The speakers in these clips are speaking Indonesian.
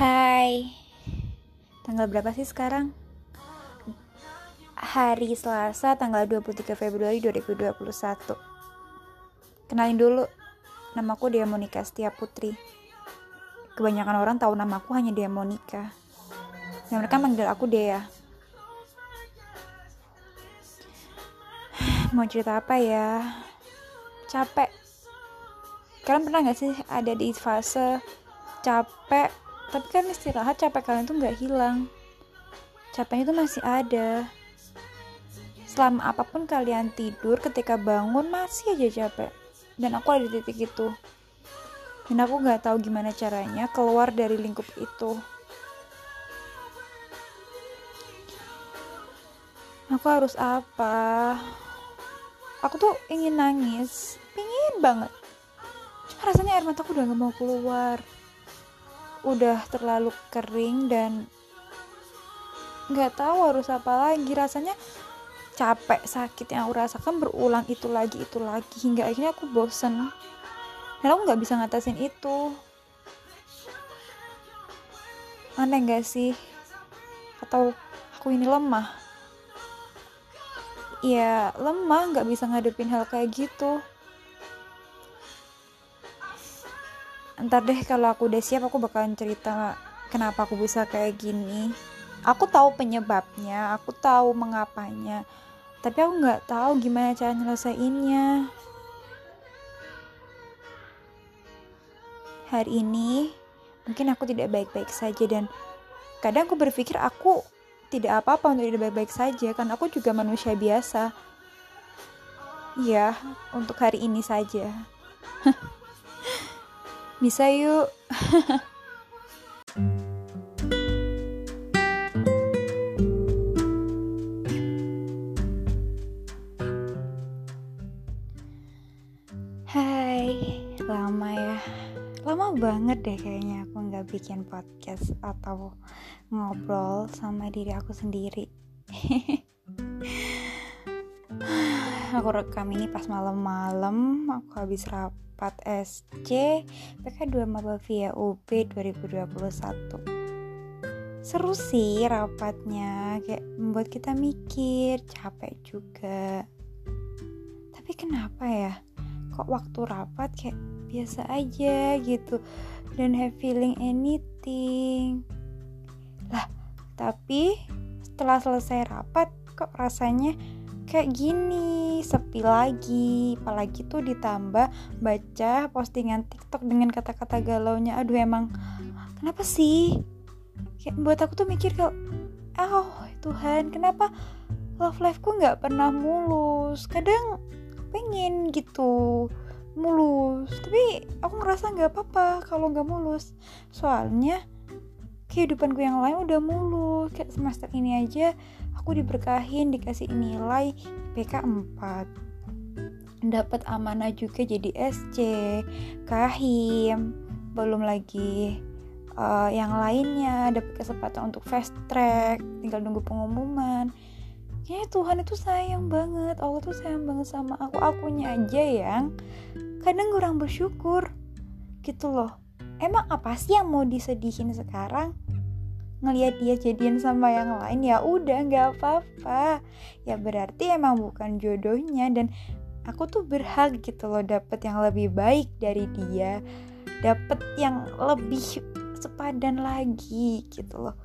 Hai. Tanggal berapa sih sekarang? Hari Selasa tanggal 23 Februari 2021 Kenalin dulu Namaku Dia Monika Setia Putri Kebanyakan orang tahu namaku hanya Dia Monika Dan mereka manggil aku Dea. Mau cerita apa ya? Capek. Kalian pernah gak sih ada di fase capek tapi kan istirahat capek kalian tuh nggak hilang. Capeknya itu masih ada. Selama apa pun kalian tidur ketika bangun masih aja capek. Dan aku ada di titik itu. Dan aku nggak tahu gimana caranya keluar dari lingkup itu. Aku harus apa? Aku tuh ingin nangis. Pingin banget. Cuma rasanya air mataku udah gak mau keluar udah terlalu kering dan nggak tahu harus apa lagi. Rasanya capek sakit yang aku rasakan berulang itu lagi itu lagi hingga akhirnya aku bosen. Dan aku nggak bisa ngatasin itu. Aneh gak sih? Atau aku ini lemah? Ya lemah nggak bisa ngadepin hal kayak gitu ntar deh kalau aku udah siap aku bakalan cerita kenapa aku bisa kayak gini. Aku tahu penyebabnya aku tahu mengapanya tapi aku nggak tahu gimana cara nyelesainnya. Hari ini mungkin aku tidak baik-baik saja dan kadang aku berpikir aku tidak apa-apa untuk tidak baik-baik saja karena aku juga manusia biasa. Ya untuk hari ini saja Bisa yuk. Hai, lama ya. Lama banget deh kayaknya aku nggak bikin podcast atau ngobrol sama diri aku sendiri. aku rekam ini pas malam-malam, aku habis rapat 4 SC PK2 Maba via UB 2021 seru sih rapatnya kayak membuat kita mikir capek juga. Tapi kenapa ya? Kok waktu rapat kayak biasa aja gitu dan have feeling anything. Lah tapi setelah selesai rapat kok rasanya kayak gini sepi lagi. Apalagi tuh ditambah baca postingan TikTok dengan kata-kata galaunya. Aduh emang kenapa sih? Kayak buat aku tuh mikir kalau oh Tuhan kenapa love life ku nggak pernah mulus? Kadang pengen gitu mulus. Tapi aku ngerasa nggak apa-apa kalau nggak mulus. Soalnya kehidupanku yang lain udah mulus. Kayak semester ini aja aku diberkahin dikasih nilai PK 4 dapat amanah juga jadi SC kahim belum lagi uh, yang lainnya. Dapat kesempatan untuk fast track tinggal nunggu pengumuman. Kayaknya Tuhan itu sayang banget. Allah tuh sayang banget sama aku. Akunya aja yang kadang kurang bersyukur. Gitu loh emang apa sih yang mau disedihin sekarang? Ngelihat dia jadian sama yang lain ya udah nggak apa-apa. Ya berarti emang bukan jodohnya dan aku tuh berhak gitu loh dapet yang lebih baik dari dia. Dapet yang lebih sepadan lagi gitu loh.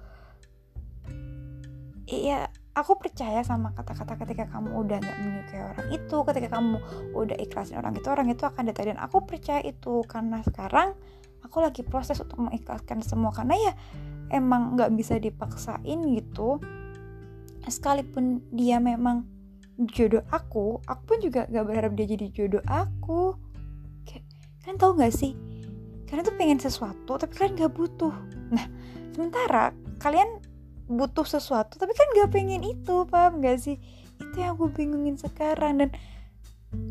Iya aku percaya sama kata-kata ketika kamu udah nggak menyukai orang itu ketika kamu udah ikhlasin orang itu orang itu akan datang dan aku percaya itu karena sekarang aku lagi proses untuk mengikhlaskan semua karena ya emang nggak bisa dipaksain gitu. Sekalipun dia memang jodoh aku aku pun juga gak berharap dia jadi jodoh aku. Kalian tau gak sih? Kalian tuh pengen sesuatu tapi kalian gak butuh. Nah sementara kalian butuh sesuatu tapi kan gak pengen itu paham gak sih? Itu yang aku bingungin sekarang dan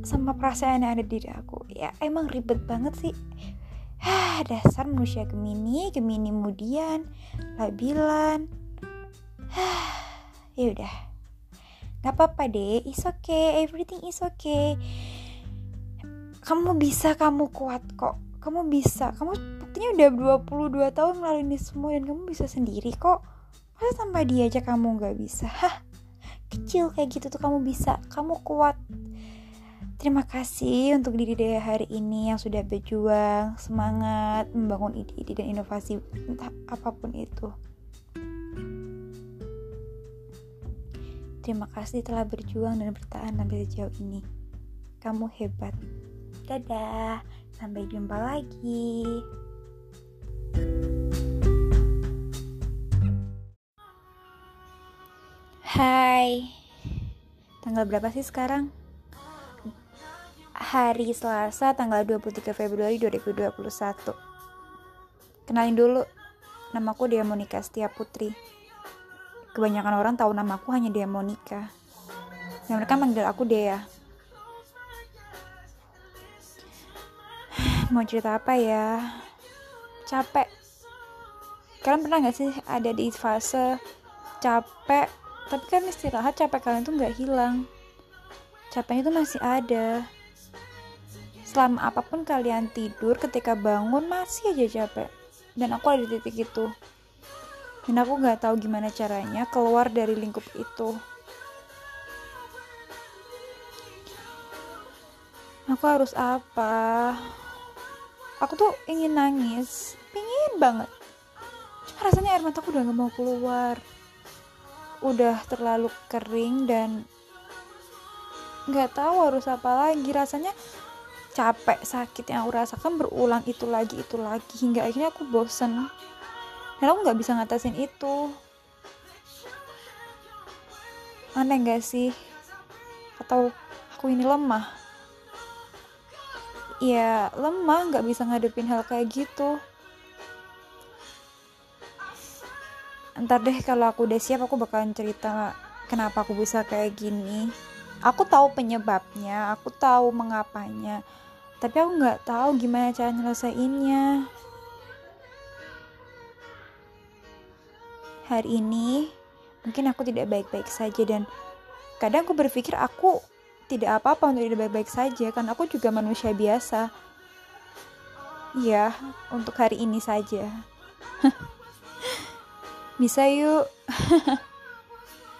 sama perasaan yang ada di diri aku. Ya emang ribet banget sih Hah, dasar manusia Gemini, Gemini kemudian, labilan. Hah, ya udah. Gak apa-apa deh, it's okay, everything is okay. Kamu bisa, kamu kuat kok. Kamu bisa, kamu buktinya udah 22 tahun melalui ini semua dan kamu bisa sendiri kok masa tanpa dia aja kamu nggak bisa hah kecil kayak gitu tuh kamu bisa kamu kuat Terima kasih untuk diri daya hari ini yang sudah berjuang, semangat, membangun ide-ide dan inovasi entah apa pun itu. Terima kasih telah berjuang dan bertahan sampai sejauh ini. Kamu hebat. Dadah, sampai jumpa lagi. Hai, tanggal berapa sih sekarang? Hari Selasa tanggal 23 Februari 2021. Kenalin dulu, namaku Dia Monika Setia Putri. Kebanyakan orang tahu namaku hanya Dia Monika. Dan mereka manggil aku Dea. Mau cerita apa ya? Capek. Kalian pernah gak sih ada di fase capek, tapi kan istirahat capek kalian tuh gak hilang. Capeknya tuh masih ada selama apa pun kalian tidur ketika bangun masih aja capek. Dan aku ada di titik itu. Dan aku nggak tahu gimana caranya keluar dari lingkup itu. Aku harus apa? Aku tuh ingin nangis. Pingin banget. Cuma rasanya air mataku udah gak mau keluar. Udah terlalu kering dan nggak tahu harus apa lagi. Rasanya capek sakit yang aku rasakan berulang itu lagi itu lagi. Hingga akhirnya aku bosen. Dan aku nggak bisa ngatasin itu. Aneh gak sih? Atau aku ini lemah? Ya lemah nggak bisa ngadepin hal kayak gitu. Ntar deh kalau aku udah siap aku bakalan cerita kenapa aku bisa kayak gini aku tahu penyebabnya aku tahu mengapanya tapi aku nggak tahu gimana cara nyelesainnya. Hari ini mungkin aku tidak baik-baik saja dan kadang aku berpikir aku tidak apa-apa untuk tidak baik-baik saja karena aku juga manusia biasa. Ya untuk hari ini saja. Bisa yuk